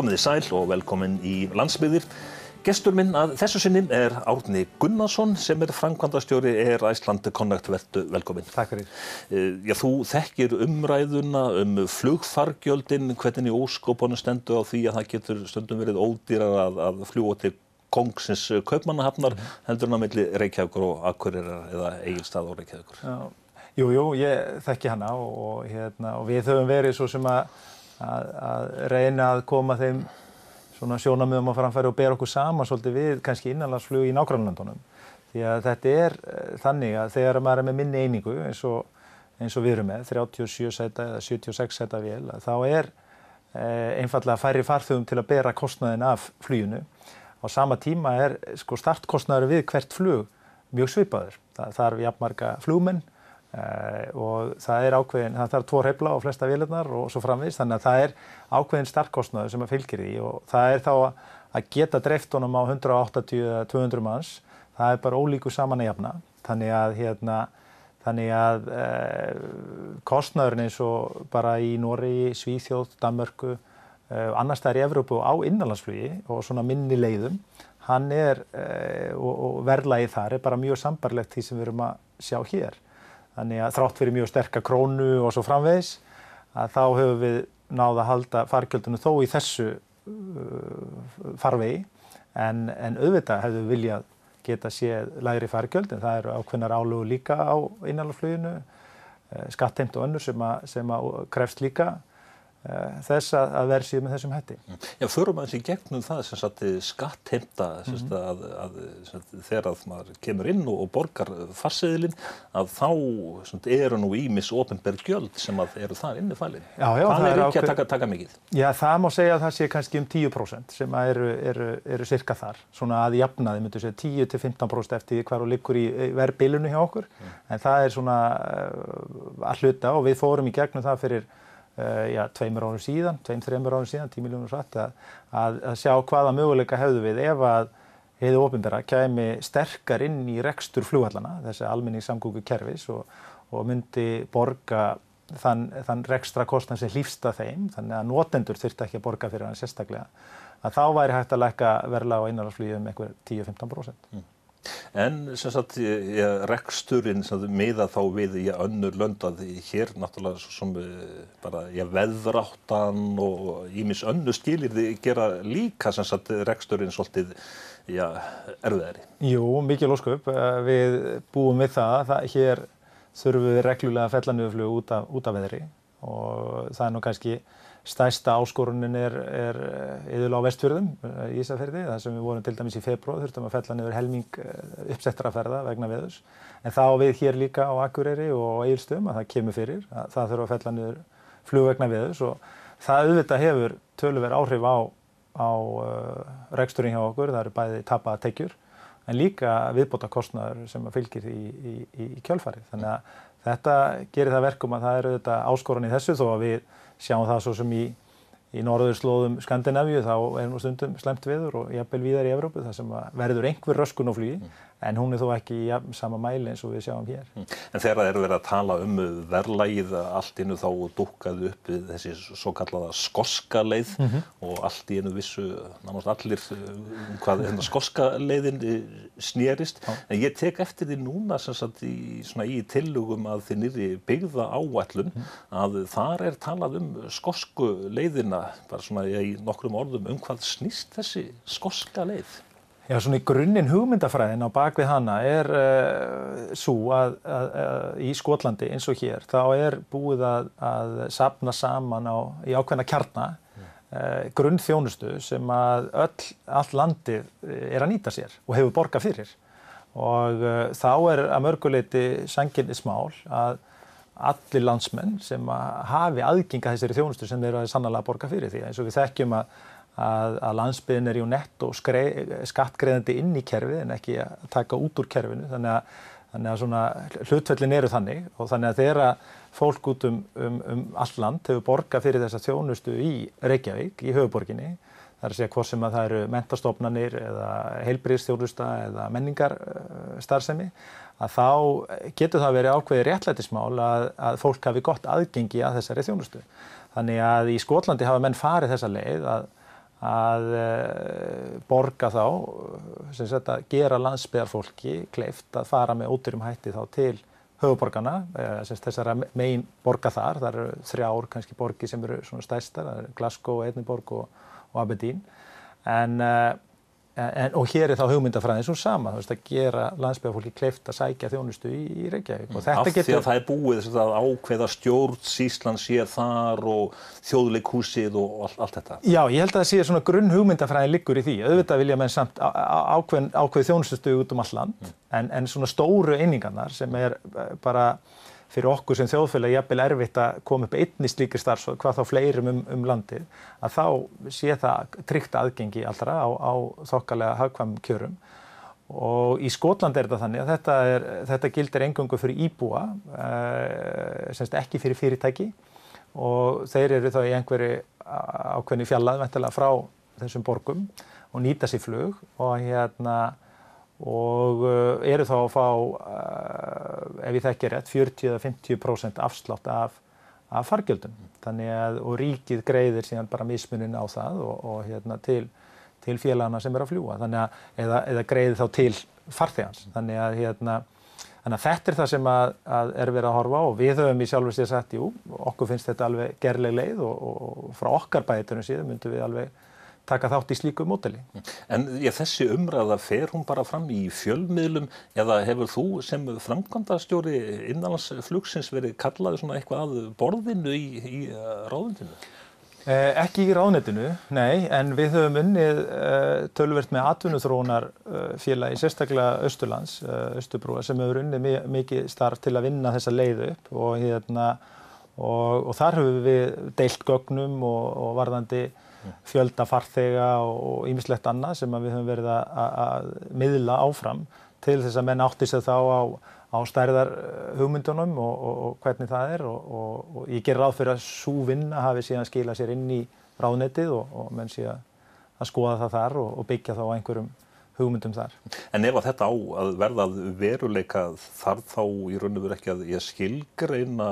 Komiði sæl og velkomin í landsbyðir. Gestur minn að þessu sinni er Árni Gunnarsson sem er framkvæmdastjóri er Æsland Connect vertu velkomin. Takk fyrir. Já, þú þekkir umræðuna um flugfargjöldin, hvernig óskopunum stendur á því að það getur stundum verið ódýrar að, að fljúa til kongsins kaupmannahafnar mm. heldur hann að milli Reykjavíkur og Akureyrar eða Egilstað og Reykjavíkur. Já. Jú, ég þekki hana og, hérna, og við höfum verið svo sem að, að, að reyna að koma þeim svona sjónamöðum á framfæri og bera okkur saman svolítið við kannski innanlandsflug í nágrannlandunum. Því að þetta er uh, þannig að þegar maður er með minni einingu eins og, eins og við erum með, 37 seta eða 76 seta vél, þá er uh, einfallega færri farþugum til að bera kostnaðin af fluginu. Á sama tíma er sko, startkostnaður við hvert flug mjög svipaður. Það þarf jafnmarga flugmenn og það er ákveðin, það þarf tvo reyfla á flesta vélarnar og svo framvís þannig að það er ákveðin starkkostnaður sem að fylgir því og það er þá að geta dreift honum á 180-200 manns. Það er bara ólíku saman að jafna. Þannig að hérna þannig að uh, kostnaðurinn eins og bara í Nóri, Svíþjóð, Danmörku uh, annars það er í Evrópu á innanlandsflugi og svona minni leiðum hann er og, og verðlagið þar er bara mjög sambarlegt því sem við erum að sjá hér Þannig að þrátt fyrir mjög sterkar krónu og svo framvegis að þá höfum við náða að halda fargjöldunum þó í þessu uh, farvegi. En, en auðvitað hefðu viljað geta séð lægri fargjöld en það eru ákveðnar álugu líka á innanlandsfluginu, uh, skattheimt og önnur sem að, sem að krefst líka. Eh, þess að, að verð síðan með þessum hætti. Mm. Já, förum aðeins í gegnum það sem sagt skattheimta mm -hmm. að, að, að þegar að maður kemur inn og, og borgar farseðilinn að þá sagt, eru nú ímis ofinberð gjöld sem eru þar inni fælinn. Já, já. Það er ekki að taka, taka mikið. Já, það má segja að það sé kannski um 10% sem eru, eru, eru cirka þar. Svona að jafnaði myndu segja 10-15% eftir hvað og likur í verðbilinu hjá okkur. Mm. En það er svona uh, að hluta og við fórum í gegnum það fyrir já, tveimur árum síðan, tveim, þreimur árum síðan, 10 miljónur satt, að, að, sjá hvaða möguleika hefðu við ef að heiðu ofinbæra kemi sterkar inn í rekstur flugallana, þessi almenningssamgóku kerfis og, og myndi borga þann, þann rekstra kostnað sem hlýfsta þeim, þannig að notendur þurfti ekki að borga fyrir hann sérstaklega, að þá væri hægt að lækka verla á einarhalsflýju um einhver 10-15%. Mm. En sem sagt, reksturinn miða þá við í önnur löndað hér náttúrulega sem bara ég, veðráttan og ímis önnu skilir þið gera líka sem sagt reksturinn svolítið já, erfiðari. Jú, mikið lósköp. Við búum við það. það hér þurfum við reglulega fellanöflug út, út af veðri og það er nú kannski Stærsta áskorunin er, er yfirlega á vestfjörðum í Ísafjörði, þar sem við vorum til dæmis í februar, þurftum að fella niður helming uppsettra ferða vegna veðus. En þá við hér líka á Akureyri og Eilstöðum að það kemur fyrir, að það þurfa að fella niður flug vegna veðus og það auðvitað hefur töluverð áhrif á, á uh, reksturinn hjá okkur, það eru bæði tapaða tekjur, en líka viðbóta kostnæður sem fylgir í, í, í, í kjölfarið. Þannig að þetta gerir það verkum að það eru auðvitað áskorun í þessu þó að við sjáum það svo sem í, í norðurslóðum Skandinavíu þá er nú stundum slemt viður og jafnvel víðar í Evrópu þar sem verður einhver röskun á flugi mm en hún er þó ekki í sama mæli eins og við sjáum hér. Mm. En þegar það eru verið að tala um verðlægið allt innu þá dukkaðu upp þessi svo kallaða skoska leið mm -hmm. og allt í einu vissu náttúrulega allir um hvað hérna, skoska leiðin eh, snýrist. Ah. En ég tek eftir því núna sem sagt í, í tillugum að þið nýri byggða áætlun mm. að þar er talað um skosku leiðina, bara svona í nokkrum orðum um hvað snýst þessi skoska leið? Já, svona í grunninn hugmyndafræðin á bakvið hana er uh, svo að, að, að í Skotlandi eins og hér þá er búið að, að sapna saman á, í ákveðna kjarnar uh, grunnþjónustu sem að öll, all landið er að nýta sér og hefur borgað fyrir og uh, þá er að mörguleiti sanginni smál að allir landsmenn sem hafi aðginga þessari þjónustu sem þeir eru að sannlega borga fyrir. Því eins og við þekkjum að að, að landsbyðin er jú netto skattgreðandi inn í kerfið en ekki að taka út úr kerfinu. Þannig að, þannig að svona hlutfellin eru þannig og þannig að þeirra fólk út um, um, um all land hefur borgað fyrir þessa þjónustu í Reykjavík, í höfuborginni Það er að segja hvort sem að það eru mentastofnanir eða heilbríðstjónusta eða menningarstarfsemi að þá getur það verið ákveði réttlætismál að, að fólk hafi gott aðgengi að þessari þjónustu. Þannig að í Skotlandi hafa menn farið þessa leið að að uh, borga þá, sem sagt að gera landsbyðarfólki kleift að fara með ótyrum hætti þá til höfuborgarna, sem þessara megin borga þar, það eru þrjár kannski borgi sem eru svona eru Glasgow, Edinborg og, og Aberdeen, en En, og hér er þá hugmyndafræðin svo sama, þú veist, að gera landsbyggjarfólki kleift að sækja þjónustu í, í Reykjavík. Mm. Af getur... því að það er búið þess að ákveða stjórn Ísland sér þar og þjóðleikhúsið og all, allt þetta. Já, ég held að það sé svona grunn hugmyndafræðin liggur í því. Auðvitað vilja menn samt ákveð, ákveð þjónustustu út um all land, mm. en, en svona stóru einingarnar sem er eh, bara fyrir okkur sem þjóðfélag jafnvel erfitt að koma upp einni slíkir starfsóð, hvað þá fleirum um, um landið, að þá sé það tryggt aðgengi allra á, á þokkalega hagkvæm kjörum. Og í Skotland er þetta þannig að þetta, er, þetta gildir engungu fyrir íbúa, eh, semst ekki fyrir fyrirtæki og þeir eru þá í einhverju ákveðni fjallað frá þessum borgum og nýta sér flug og hérna og eh, eru þá að fá, eh, ef ég þekkir rétt, 40-50% afslátt af, af fargjöldum. Þannig að, og ríkið greiðir síðan bara mismunin á það og, og hérna til, til félagana sem er að fljúa. Þannig að, eða, eða greiðir þá til farþegans. Þannig að, hérna, þannig að þetta er það sem að, að er verið að horfa á og við höfum í sjálfur sér sagt, jú, okkur finnst þetta alveg gerleg leið og, og frá okkar bætunum síðan myndum við alveg taka þátt í slíku móteli. En ég, þessi umræða, fer hún bara fram í fjölmiðlum eða hefur þú sem framkvæmdastjóri innanlandsflugsins verið kallaði svona eitthvað að borðinu í, í uh, ráðundinu? Eh, ekki í ráðnetinu, nei, en við höfum unnið eh, tölvert með atvinnuþróunar eh, sérstaklega Östurlands, eh, Östurbrúa, sem hefur unnið mikið starf til að vinna þessa leiðu upp og, hérna, og, og þar höfum við deilt gögnum og, og varðandi fjölda farþega og ýmislegt annað sem við höfum verið að miðla áfram til þess að menn átti sig þá á, á stærðar eh, og, og, og hvernig það er og, og ég ger ráð fyrir að svo vinna hafi síðan skilað sér inn í ráðnetið og menn sé að skoða það þar og byggja þá einhverjum hugmyndum þar. En ef að þetta á að verða veruleika þarf þá í raun og veru ekki að ég skilgreina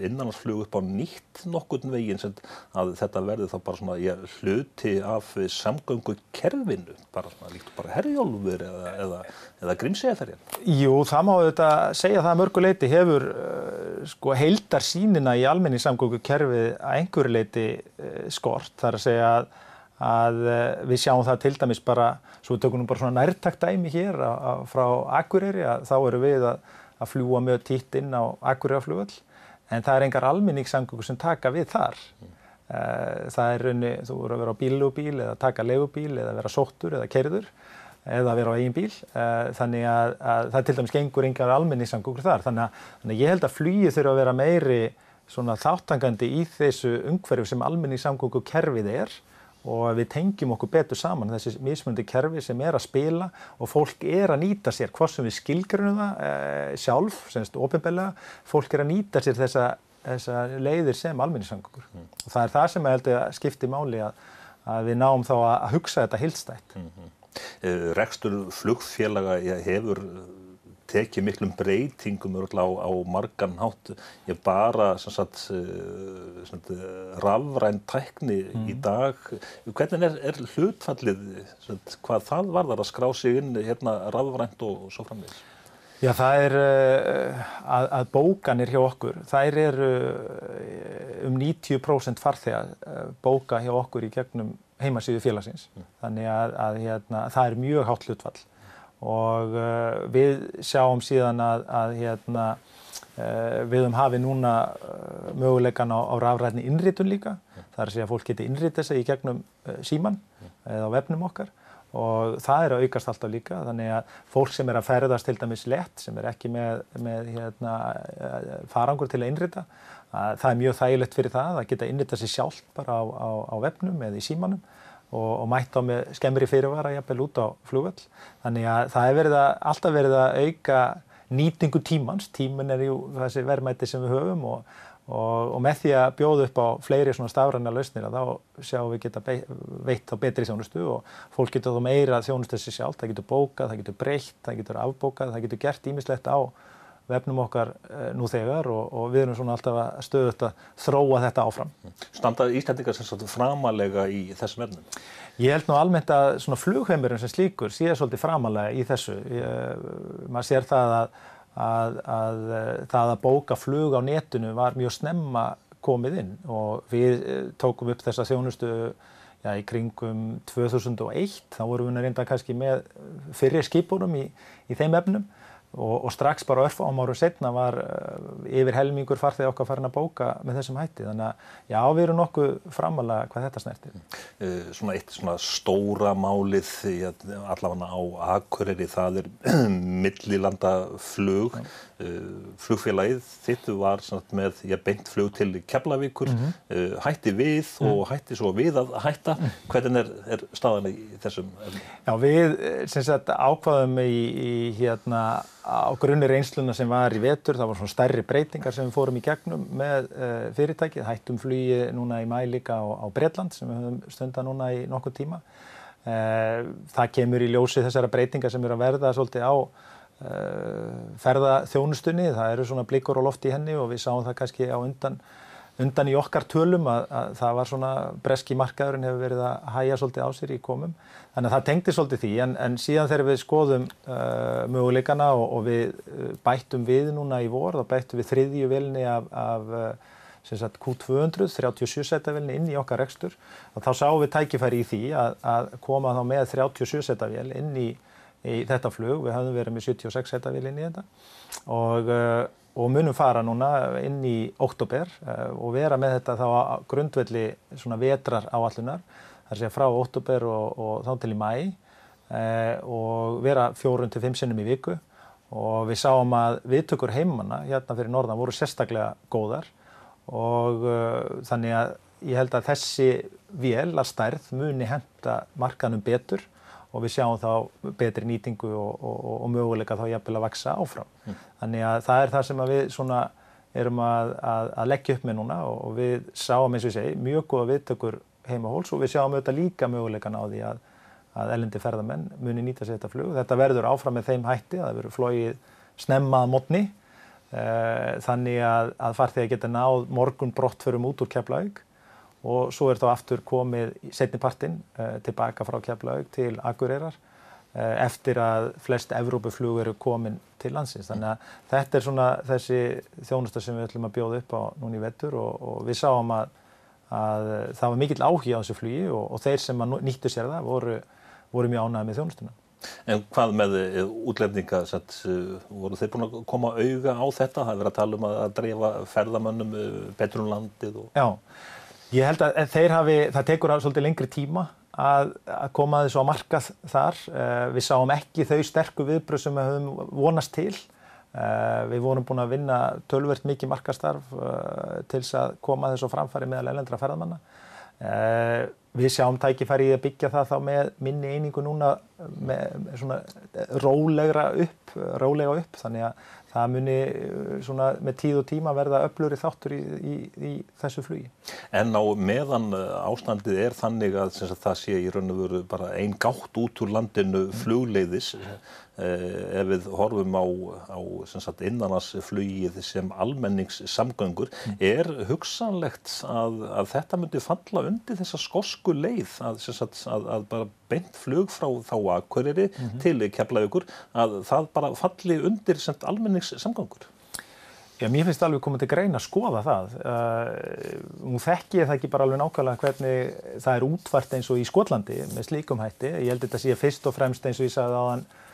innanlandsflug upp á nýtt nokkurn veginn sem að þetta verði þá bara svona ég, hluti af samgöngu kerfinu, bara svona líkt bara herjólfur eða, eða, eða grímsegjarferjan? Jú, það má auðvitað segja það að mörguleiti hefur uh, sko heildar sínina í almenni samgöngu kerfið að einhverju leiti uh, skort, þar að segja að að eh, við sjáum það til dæmis bara, svo við tökum nú bara svona nærtakt dæmi hér að, að frá Akureyri að þá eru við að, að fljúa mjög títt inn á Akureyraflugöld en það er engar alminningssamgöngur sem taka við þar. Mm. Það er raunni, þú voru að vera á bílubíl eða taka legubíl eða vera sóttur eða kerður eða vera á eigin bíl. Eh, þannig að, að það til dæmis gengur engar alminningssamgöngur þar. Þannig að, þannig að ég held að flýið þurfa að vera meiri svona þáttangandi í þessu umhverju sem alminningssamgöngu kerfið er og við tengjum okkur betur saman þessi mismundi kerfi sem er að spila og fólk er að nýta sér hvort sem við skilgrunum það e, sjálf, semst ofinbeglega, fólk er að nýta sér þessa, þessa leiðir sem almenningssangur mm. og það er það sem ég held að skipti máli að, að við náum þá að hugsa þetta hilstætt. Mm -hmm. Rekstur flugfélaga hefur tekið miklum breytingum á, á margan hátt. Ég bara sagt, eh, sagt, rafræn tækni mm. í dag. Hvernig er, er hlutfallið, sagt, hvað það var þar að skrá sig inn hérna rafrænt og, og svo framvegis? Já, það er uh, að, að bókanir hjá okkur, þær eru um 90% farþega bóka hjá okkur í gegnum heimasíðu félagsins. Mm. Þannig að, að hérna, það er mjög hátt hlutfall og uh, við sjáum síðan að, að hérna, uh, við höfum hafið núna uh, möguleikan á, á rafræðni innritun líka. Það er að segja að fólk geti innritað sig í gegnum síman eða á vefnum okkar og það er að aukast alltaf líka þannig að fólk sem er að ferðast til dæmis lett sem er ekki með, með hérna, farangur til að innrita að það er mjög þægilegt fyrir það að geta innritað sig sjálf bara á, á, á vefnum eða í símanum og, og mætt á með skemmri fyrirvara jafnvel út á flugvöld. Þannig að það að, alltaf verið að auka nýtingu tímans. Tímin er jú þessi verðmætti sem við höfum og, og, og með því að bjóða upp á fleiri svona stafræna lausnir að þá sjáum við geta veitt á betri þjónustu og fólk getur þá meira þjónustu þessi sjálf. Það getur bókað, það getur breytt, það getur afbókað, það getur gert ímislegt á vefnum okkar uh, nú þegar og, og við erum svona alltaf að stöðut að þróa þetta áfram. Standa Íslandingar sem sagt framalega í þessum vefnum? Ég held nú almennt að svona flugheimurinn sem slíkur sé svolítið framalega í þessu. Maður sér það að, að, að það að bóka flug á netinu var mjög snemma komið inn og við tókum upp þessa þjónustu já, í kringum 2001, þá vorum við reynda kannski með fyrir skipunum í, í þeim efnum og, og strax bara örf áum árum setna var uh, yfir helmingur farþegi okkar farin að bóka með þessum hætti. Þannig að já, við erum nokkuð framalega hvað þetta snertir. Uh, svona eitt svona stóra málið allavega á Akureyri það er millilanda flug Uh, flugfélagið þittu var með ja, beint flug til Keflavíkur, mm -hmm. uh, hætti við mm. og hætti svo við að hætta. Mm. Hvernig er, er staðan í þessum? Já, við sagt, ákvaðum í, í hérna á grunni reynsluna sem var í vetur, það var svona stærri breytingar sem við fórum í gegnum með uh, fyrirtækið, hættum flugi núna í mæ líka á, á Breitland sem við höfum stundar núna í nokkuð tíma. Það kemur í ljósi þessara breytingar sem eru að verða svolítið á Eh, ferðaþjónustunni, það eru svona blikur á lofti í henni og við sáum það kannski á undan, undan í okkar tölum að, að það var svona breski markaðurinn hefur verið að hæja svolítið á sér í komum. Þannig að það tengdi svolítið því en, en síðan þegar við skoðum uh, möguleikana og, og við uh, bættum við núna í vor, þá bættum við þriðju vilni af, af uh, Q200, 37 setavilni inn í okkar rekstur og þá sáum við tækifæri í því að, að koma þá með 37 setavil inn í í þetta flug. Við hafðum verið með 76 setavíl inn í þetta og, eh, og munum fara núna inn í oktober eh, og vera með þetta þá að grundvelli svona vetrar áallunar. Að segja frá oktober og, og þá til í mæ eh, og vera fjórun til fimm sinnum í viku og við sáum að viðtökur heimanna hérna fyrir norðan voru sérstaklega góðar og uh, þannig að ég held að þessi vél að stærð muni henda markanum betur og við sjáum þá betri nýtingu og, og, og möguleika þá jafnvel að vaksa áfram. Mm. Þannig að það er það sem við svona erum að, að, að leggja upp með núna og við sáum eins og ég segi mjög góða viðtökur heimahóls og við sjáum auðvitað líka möguleikan á því að, að elendi ferðamenn muni nýta sér þetta flug. Þetta verður áfram með þeim hætti, það verður flóið snemmað mótni eh, þannig að farþegi geta náð morgun brott förum út úr Keflavík og svo er þá aftur komið setnipartinn uh, tilbaka frá Keflavík til Akureyrar uh, eftir að flest Evrópuflug eru komin til landsins. Þannig að þetta er svona þessi þjónusta sem við ætlum að bjóða upp á núni í vettur og, og við sáum að, að það var mikill áhuga á þessu flugi og, og þeir sem nýttu sér það voru, voru mjög ánægði með þjónustuna. En hvað með eh, útlefninga, sett, voru þeir búin að koma auga á þetta? Það er verið að tala um að dreifa ferðamönnum betur um? Og... Já, Ég held að þeir hafi, það tekur að svolítið lengri tíma að, að koma þessu á markað þar. Uh, við sáum ekki þau sterku viðbröð sem við höfum vonast til. Uh, við vorum búin að vinna tölvert mikið markastarf uh, til þess að koma þessu framfæri meðal elendra ferðamanna. Við sjáum tækifæri í að byggja það þá með minni einingu núna með svona rólegra upp, rólega upp. Þannig að það muni uh, svona, með tíð og tíma verða öfluri þáttur í, í, í þessu flugi. En á meðan uh, ástandið er þannig að sagt, það sé í raun og veru bara einn gátt út úr landinu flugleiðis Eh, ef við horfum á, á innanlandsflugið sem almenningssamgöngur, mm. er hugsanlegt að, að þetta myndi falla undir þessa skosku leið að, sagt, að, að bara beint flug frá þá Akureyri mm -hmm. til Keflavíkur, að það bara falli undir sagt, almenningssamgöngur? Já, mér finnst alveg komið til grein að skoða það. Uh, nú þekk ég það ekki bara alveg nákvæmlega hvernig það er útvart eins og í Skotlandi með slíkum hætti. Ég held þetta að sé fyrst og fremst eins og ég sagði aðan Uh,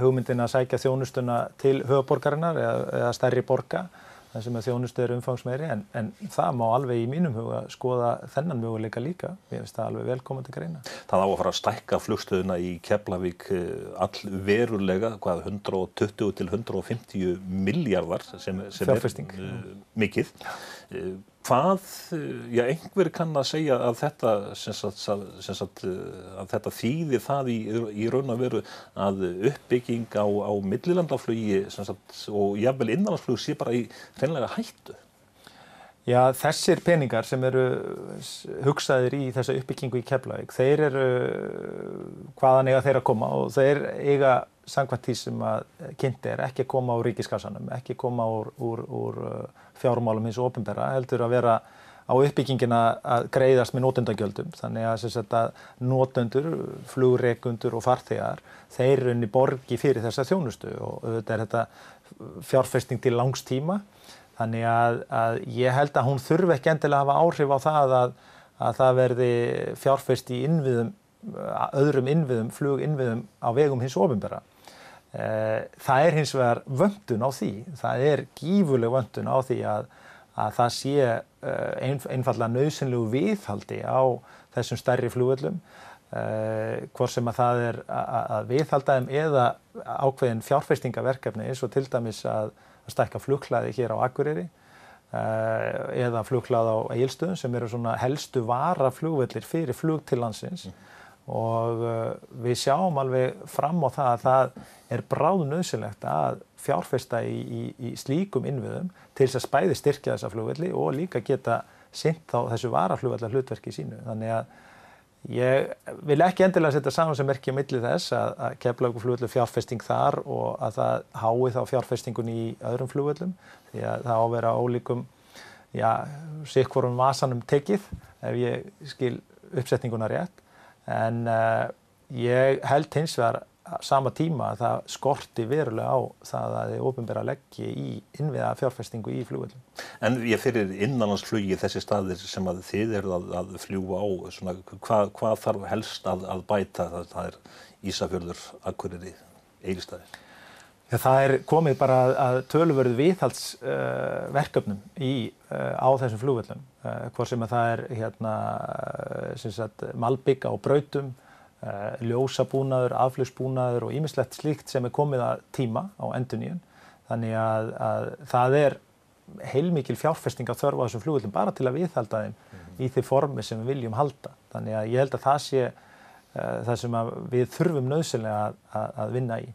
hugmyndin að sækja þjónustuna til höfuborgarinnar eða, eða stærri borga þar sem að þjónustu er umfangsmeiri en, en það má alveg í mínum huga skoða þennan möguleika líka. Ég finnst það alveg velkomandi greina. Það á að fara að stækka flugstöðuna í Keflavík eh, all verulega hvað 120 til 150 miljardar sem, sem er uh, mikið Hvað, eh, já einhver kann að segja að þetta, sagt, sagt, eh, að þetta þýði það í, í raun og veru að uppbygging á, á millilandaflugi og jafnvel innanlandsflug sé bara í hreinlega hættu? Já, þessir peningar sem eru hugsaðir í þessa uppbyggingu í Keflavík, þeir eru hvaðan eiga þeir að koma og þeir eiga sangvænt því sem að kynnti er ekki að koma úr ríkiskassanum, ekki koma úr, úr, úr fjármálum hins og ofinbera, heldur að vera á uppbyggingina að greiðast með nótundagjöldum. Þannig að, að nótundur, flugreikundur og farþegar, þeir runni borgi fyrir þessa þjónustu og þetta er þetta fjárfesting til langstíma Þannig að, að ég held að hún þurfi ekki endilega að hafa áhrif á það að, að það verði fjárfest í innviðum, öðrum innviðum, fluginnviðum á vegum hins ofinbera. Eh, það er hins vegar vöndun á því. Það er gífurleg vöndun á því að, að það sé eh, ein, einfallega nöðsynlegu viðhaldi á þessum stærri flugöllum. Uh, hvort sem að það er að viðhalda þeim eða ákveðin fjárfestingaverkefni eins og til dæmis að að stækka flughlaði hér á Akureyri eh, eða flughlaði á Egilstöðum sem eru svona helstu varaflugvellir fyrir flug til landsins mm. og eh, við sjáum alveg fram á það að það er bráð nöðsilegt að fjárfesta í, í, í slíkum innviðum til þess að spæði styrkja þessa flugvelli og líka geta sint á þessu varaflugvellar hlutverki sínu. Þannig að Ég vil ekki endilega setja saman sem merkja millir þess að, að keflauguflugvöldu fjárfesting þar og að það hái þá fjárfestingun í öðrum flugvöldum því að það ávera ólíkum, já, sikvorum vasanum tekið ef ég skil uppsetninguna rétt. En uh, ég held hins vegar sama tíma að það skorti verulega á það að þið ofinbæra leggji í innviða fjárfestingu í flugvöldum. En ég fyrir innanlandsflugi þessi staðir sem að þið eru að, að fljúa á, svona, hvað, hvað þarf helst að, að bæta það, það er Ísafjörður, Akureyri, Eilistæðir? Já, það er komið bara að tölurverðu viðhaldsverkefnum uh, í, uh, á þessum flugvöldum, uh, hvort sem að það er hérna, sagt, malbygga og brautum, Eh, ljósabúnaður, aflöfsbúnaður og ýmislegt slíkt sem er komið að tíma á enduníun. Þannig að, að það er heilmikil fjárfesting þörfu á þessum flugvöldum bara til að viðhalda þeim mm -hmm. í því formi sem við viljum halda. Þannig að ég held að það sé uh, það sem við þurfum nöðsynlega að, að, að vinna í.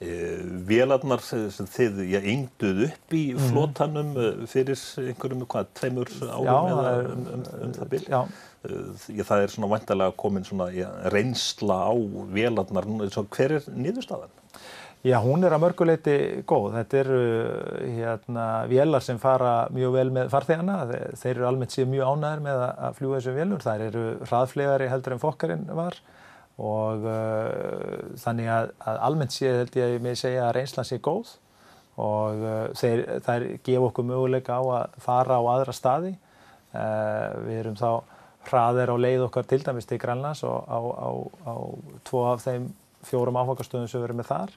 Uh, vélarnar sem þið yngduð upp í mhm. flótanum mm. fyrir einhverjum, hvað, tveimur árum já, eða um, um, um það byrj? Já, ég, það er svona vantilega komin svona já, reynsla á vélarnar, hver er niðurstaðan? Já, hún er að mörguleiti góð. Þetta eru hérna, vélar sem fara mjög vel með farþegana. Þeir eru almennt síðan mjög ánæður með að fljúa þessum vélur. Það eru hraðflegari heldur en fokkarinn var og uh, þannig að, að almennt síðan held ég að ég segja að reynslan sé góð og uh, þeir, þær gefa okkur möguleika á að fara á aðra staði. Uh, við erum þá hraðir á leið okkar til dæmis til Grænlands og á, á, á tvo af þeim fjórum áfangastöðum sem við erum með þar.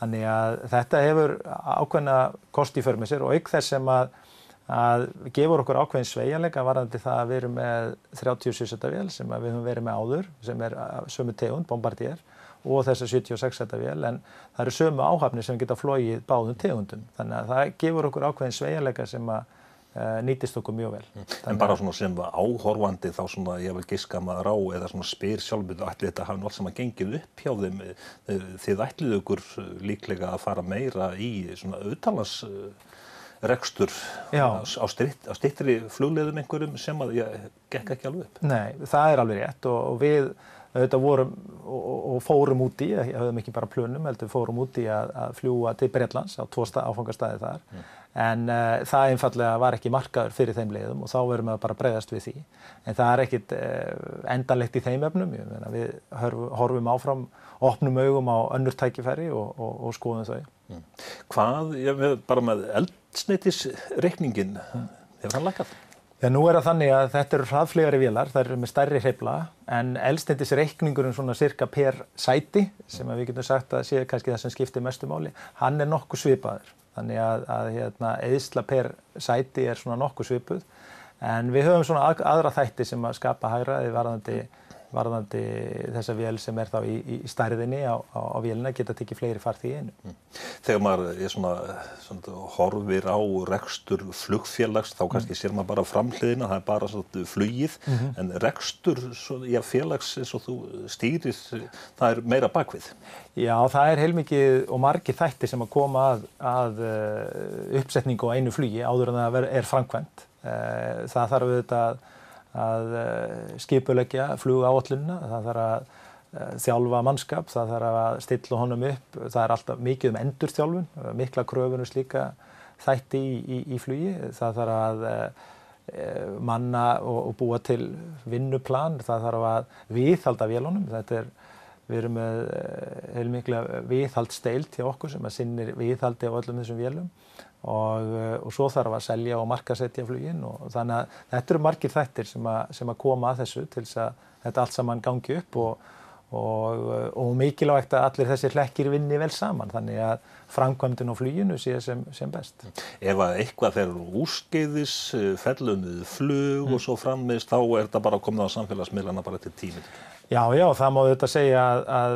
Þannig að þetta hefur ákveðna kosti í förmið sér og ykkur þess sem að, að gefur okkur ákveðin sveianleika varðandi það að við erum með 30 sýsetavél sem við höfum verið með áður sem er sömu tegund, Bombardier og þessar 76 setavél en það eru sömu áhafni sem geta flóið báðum tegundum. Þannig að það gefur okkur ákveðin sveianleika sem að Eh, nýtist okkur mjög vel. Mm. En bara svona sem áhorfandi þá svona ég vil giska maður á eða svona spyr sjálfbyrðu ætli þetta hafi nátt sem að gengið upp hjá þeim eh, þið ætlið ykkur líklega að fara meira í svona auðtalansrekstur á, á stittri flugleðum einhverjum sem að ég gekk ekki alveg upp. Nei, það er alveg rétt og, og við auðvitað vorum og, og fórum úti, höfum ekki bara plunum, heldur fórum úti að, að fljúa til Breitlands á tvo áfangastæði þar mm. en uh, það einfallega var ekki markaður fyrir þeim leiðum og þá verðum við bara að breyðast við því en það er ekkit uh, endanlegt í þeim efnum, við horfum áfram, opnum augum á önnur tækifæri og, og, skoðum þau. Mm. Hvað, ég bara með eldsneitisreikningin, mm. hefur hann lakað? Já, nú er það þannig að þetta eru hraðflegari vélar, það eru með stærri hreifla en elstendisreikningurinn svona cirka per sæti sem við getum sagt að sé kannski það sem skiptir mestu máli, hann er nokkuð svipaður. Þannig að, að hérna, eðsla per sæti er svona nokkuð svipuð en við höfum svona aðra þætti sem að skapa hægraði varðandi varðandi þessa vél sem er þá í, í stærðinni á, á, á vélina geta tekið fleiri farþi í einu. Mm. Þegar maður er svona, svona horfir á rekstur flugfélags þá kannski mm. sér maður bara framhliðina, það er bara svona flugið mm -hmm. en rekstur já, félags eins og þú stýrir, það er meira bakvið. Já, það er heilmikið og margir þættir sem að koma að, að uh, uppsetningu á einu flugi áður en það er framkvæmt. Það þarf auðvitað að, að skipulegja flugáallunna, það þarf að þjálfa mannskap, það þarf að stilla honum upp, það er alltaf mikið um endurþjálfun, mikla kröfunum slíka þætti í, í, í flugi, það þarf að manna og, og búa til vinnuplan, það þarf að viðhalda vélunum, þetta er Við erum með heilmiklega viðhaldsteilt hjá okkur sem að sinnir viðhaldi á öllum þessum vélum og, og svo þarf að selja og markasetja fluginn og þannig að þetta eru margir þættir sem að, sem að koma að þessu til þess að þetta allt saman gangi upp og, og, og mikilvægt að allir þessir hlekkir vinni vel saman þannig að framkvæmdun á fluginu sé sem, sem best. Ef að eitthvað fer úrskeiðis, fellunnið flug mm. og svo frammiðst þá er þetta bara komið á samfélagsmiðlana bara til tímið. Já, já, það má auðvitað segja að, að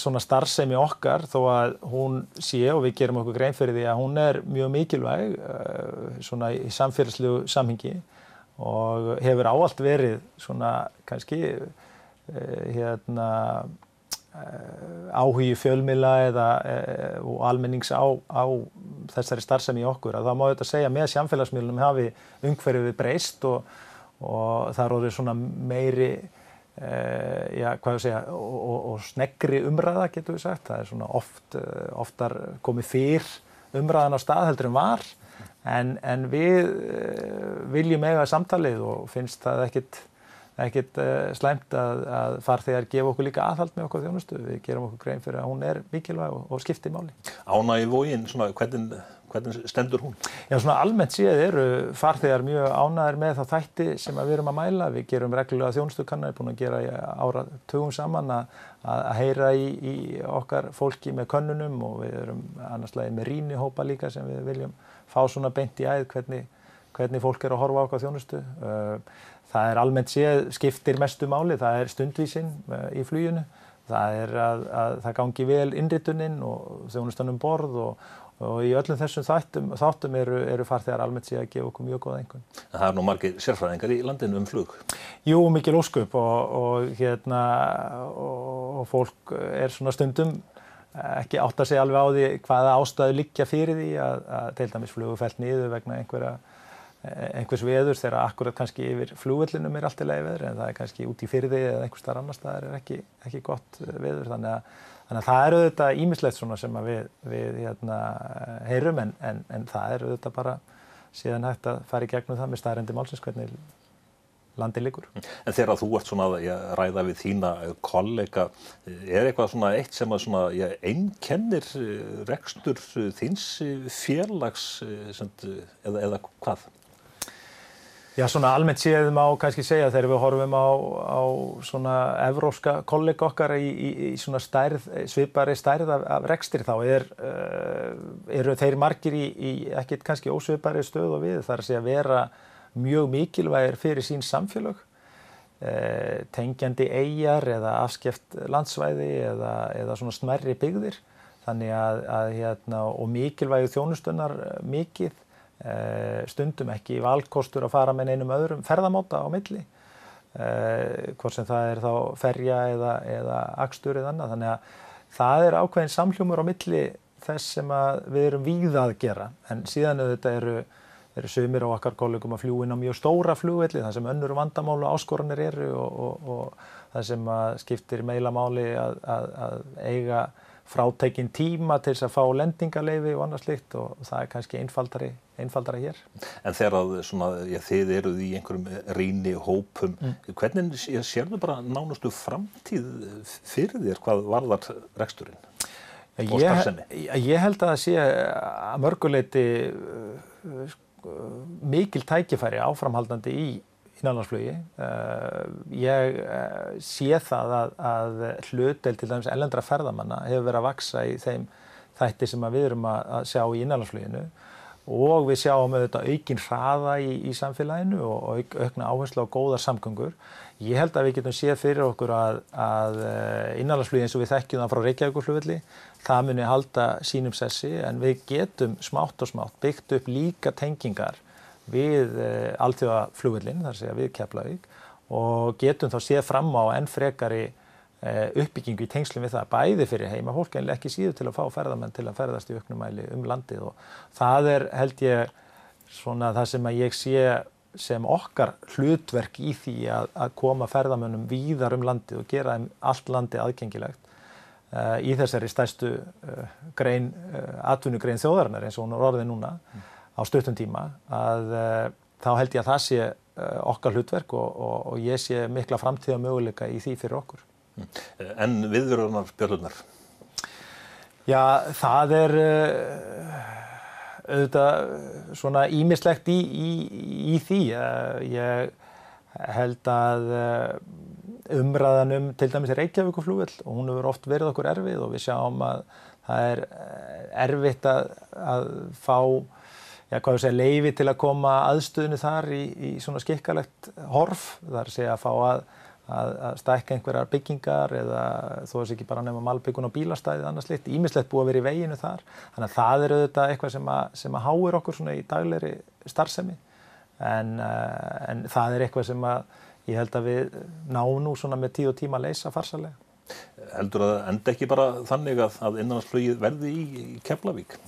svona starfsemi okkar þó að hún sé og við gerum okkur grein fyrir því að hún er mjög mikilvæg svona í samfélagslegu samhengi og hefur áallt verið svona kannski hérna áhugi fjölmila eða og almennings á, á þessari starfsemi okkur. Að það má auðvitað segja með samfélagsmiðlunum hafi umhverfið breyst og, og það er orðið svona meiri já, hvað ég segja, og, og, og sneggri umræða getur við sagt, það er svona oft, uh, oftar komið fyrr umræðan á stað heldur en var, en, en við uh, viljum eiga samtalið og finnst það ekkit, ekkit slæmt að, að farþegar gefa okkur líka aðhald með okkur þjónustu, við gerum okkur grein fyrir að hún er mikilvæg og, og skiptir máli. Í vógin, svona hvernig Hvernig stendur hún? Já, svona almennt séð eru farþegar mjög ánæðir með þá þætti sem við erum að mæla. Við gerum reglulega þjónustukannar, búin að gera ára tögum saman að, að heyra í, í okkar fólki með könnunum og við erum annarslega með rínihópa líka sem við viljum fá svona beint í æð hvernig, hvernig fólk er að horfa okkar þjónustu. Það er almennt séð, skiptir mestu máli, það er stundvísinn í fluginu. Það er að, að það gangi vel innrituninn og þjónustan um borð og, og í öllum þessum þáttum, þáttum eru, eru farþegar almennt síðan að gefa okkur mjög góða einhvern. Það er nú margir sérfræðingar í landinu um flug? Jú, mikil ósköp og, og, hérna, og fólk er svona stundum ekki átt að segja alveg á því hvaða ástæðu liggja fyrir því að, að til dæmis flugu fælt niður vegna einhverja einhvers veður þegar akkurat kannski yfir flugvellinum er allt í lagi veður en það er kannski út í fyrði eða einhvers þar annar staðar er ekki, ekki gott veður þannig að, þannig að það eru auðvitað ímislegt svona sem við, við hérna, heyrum en, en, en það eru auðvitað bara síðan hægt að fara í gegnum það með staðrendi málsins hvernig landi líkur. En þegar þú ert svona að ræða við þína kollega, er eitthvað svona eitt sem að svona, já, einkennir rekstur þins félags eða, eða hvað? Já, svona almennt séðum á kannski segja þegar við horfum á, á svona evróska kollega okkar í, í, í svona stærð, svipari stærð af, af rekstri þá er, uh, eru þeir margir í, í ekkert kannski ósvipari stöð og við þar að segja vera mjög mikilvægir fyrir sín samfélag, uh, tengjandi eigjar eða afskeft landsvæði eða, eða svona smerri byggðir. Þannig að, að hérna, og mikilvægi þjónustunnar mikið stundum ekki valkostur að fara með einum öðrum ferðamáta á milli. Hvort sem það er þá ferja eða, eða akstur eða annað. Þannig að það er ákveðin samhljómur á milli þess sem við erum víða að gera. En síðan auðvitað eru, eru sömur á okkar kollegum að fljúin á mjög stóra flugvelli þar sem önnur vandamálu áskoranir eru og, og, og það sem skiptir meila máli að, að, að eiga frátekinn tíma til þess að fá lendingaleifi og annað slikt og það er kannski einfaldari, einfaldari hér. En þegar að svona, já, þið eruð í einhverjum rýni hópum, mm. hvernig sérðu bara nánustu framtíð fyrir þér hvað varðar reksturinn og starfsemi? Ég, ég held að það sé að mörguleiti mikil tækifæri áframhaldandi í innanlandsflugi. Ég sé það að, að hlutdel til dæmis ellendra ferðamanna hefur verið að vaksa í þeim þætti sem við erum að sjá í innanlandsfluginu og við sjáum auðvitað aukinn hraða í, í samfélaginu og auk, aukna áherslu á góðar samgöngur. Ég held að við getum séð fyrir okkur að, að innanlandsflugi eins og við þekkjum það frá Reykjavíkurflugvelli, það muni halda sínum sessi en við getum smátt og smátt byggt upp líka tengingar við uh, alþjóðaflugvillin, þar segja við Keflavík og getum þá séð fram á enn frekari uh, uppbyggingu í tengslum við það, bæði fyrir heima fólk en ekki síður til að fá ferðamenn til að ferðast í auknumæli um landið og það er held ég svona það sem að ég sé sem okkar hlutverk í því að, að koma ferðamönnum víðar um landið og gera þeim allt landið aðgengilegt uh, í þessari stærstu uh, grein, uh, atvinnugrein þjóðarinnar eins og hún er orðið núna mm. Á stuttum tíma að þá held ég að það sé okkar hlutverk og, og, og ég sé mikla framtíða möguleika í því fyrir okkur. Mm. En viðvörunar björlunar? Já, það er auðvitað svona ímislegt í, í, í því. Ég held að umræðan um til dæmis Reykjavíkuflúvel og hún hefur oft verið okkur erfið og við sjáum að það er erfitt að, að fá já, hvað við segja, leifi til að koma aðstöðinu þar í, í svona skikkalegt horf. Það er að fá að að, að stækka einhverjar byggingar eða þó þess ekki bara nefna malbyggun og bílastæðið annars litt, ímislegt búið að vera í veginu þar þannig að það er auðvitað eitthvað sem að, sem að háir okkur svona í daglegri starfsemi en, uh, en það er eitthvað sem að ég held að við náum nú svona með tíð og tíma að leysa farsalega. Heldur að enda ekki bara þannig að, að innanlandsflögið verði í, í Keflavík?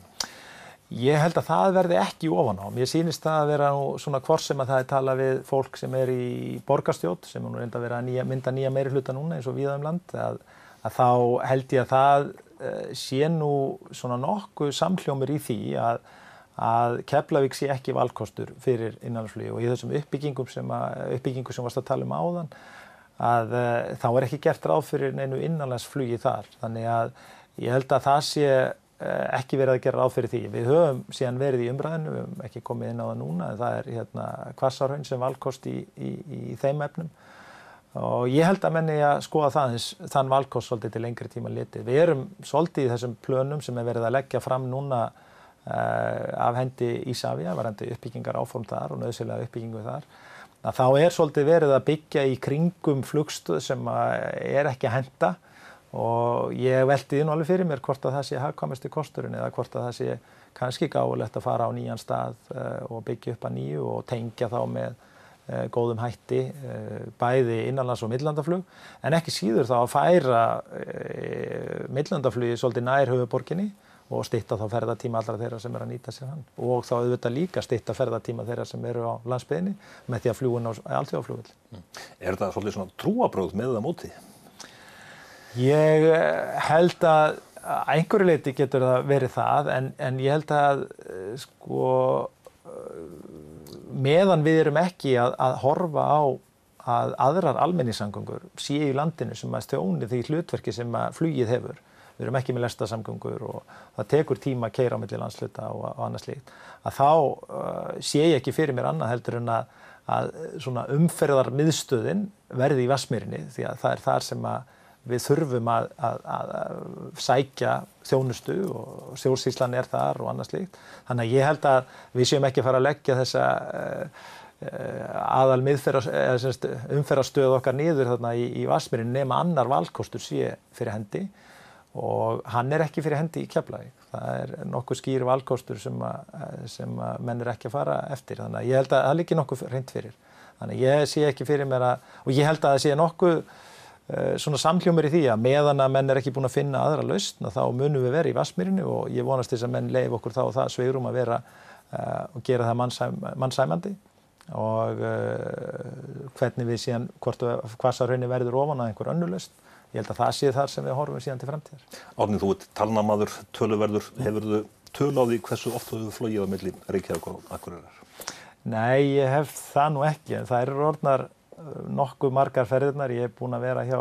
Ég held að það verði ekki ofan á. Mér sýnist það að vera svona hvort sem að það er tala við fólk sem er í borgarstjótt sem er reynda að vera að nýja, mynda nýja meiri hluta núna eins og viða um land að, að þá held ég að það uh, sé nú svona nokkuð samhljómur í því að, að Keflavík sé ekki valkostur fyrir innanlandsflugi og í þessum uppbyggingum sem, að, uppbyggingu sem varst að tala um áðan að uh, þá er ekki gert ráð fyrir neinu innanlandsflugi þar. Þannig að ég held að það sé ekki verið að gera ráð fyrir því. Við höfum síðan verið í umræðinu, við höfum ekki komið inn á það núna, en það er hérna kvassarhaun sem valkost í, í, í þeim efnum og ég held að menni að skoða það, þann valkost svolítið til lengri tíma litið. Við erum svolítið í þessum plönum sem er verið að leggja fram núna uh, af hendi Ísafja, varandi uppbyggingar áform þar og nöðsilega uppbyggingu þar, þá er svolítið verið að byggja í kringum flugstöð sem er ekki að henda og ég veldi nú alveg fyrir mér hvort að það sé hagkvæmesti kosturinn eða hvort að það sé kannski gáðilegt að fara á nýjan stað uh, og byggja upp að nýju og tengja þá með uh, góðum hætti uh, bæði innanlands og millandaflug en ekki síður þá að færa millandaflugi svolítið nær höfuborginni og stitta þá ferðartíma allra þeirra sem er að nýta sér hann og þá auðvitað líka stitta ferðartíma þeirra sem eru á landsbyðinni með því að fljúin á alltjóðaflugvill. Mm. Er þetta svolítið svona trúabröð með það mótið? Ég eh, held að einhverju leiti getur það verið það en, en ég held að eh, sko eh, meðan við erum ekki að, að horfa á að aðrar almenningssamgöngur séu í landinu sem að stjóni því hlutverki sem að flugið hefur. Við erum ekki með lestasamgöngur og það tekur tíma að keira á milli landsluta og, og annað slíkt. Að þá uh, sé ég ekki fyrir mér annað heldur en að, að umferðar miðstöðin verði í Vasmírinni því að það er þar sem að við þurfum að, að, að sækja þjónustu og stjórnsýslan er þar og annað slíkt. Þannig að ég held að við séum ekki að fara að leggja þessa uh, aðal umferðarstöð okkar niður þarna í, í Vasmírin nema annar valkostur sé fyrir hendi og hann er ekki fyrir hendi í Keflavík. Það er nokkuð skýr valkostur sem, að, sem að menn er ekki að fara eftir. Þannig að ég held að það líki nokkuð reynd fyrir. Þannig að ég sé ekki fyrir mér að, og ég held að það sé nokkuð Eh, svona samhljómur í því að meðan að menn er ekki búin að finna aðra lausn þá munum við vera í Vasmýrinu og ég vonast þess að menn leif okkur þá það sveigrum að vera uh, og gera það mannsæm, mannsæmandi og uh, hvernig við síðan hvort hvasarhraunni verður ofan að einhver önnu lausn. Ég held að það sé þar sem við horfum síðan til fremtíðar. Árnið, þú ert talnamadur, töluverður, hefur þú töl á því hversu oft þú hefur flogið á milli Reykjavík og Akureyrar? Nei, ég hef það nú ekki en það eru orðnar nokkuð margar ferðirnar. Ég hef búin að vera hjá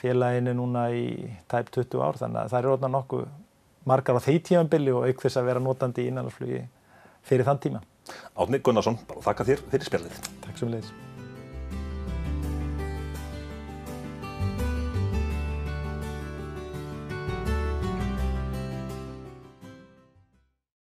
félaginu núna í tæp 20 ár þannig að það eru orðna nokkuð margar á þeir tímanbili og auk þess að vera notandi í innanlandsflugi fyrir þann tíma. Átni Gunnarsson, bara þakka þér fyrir spjallið. Takk sem leiðis.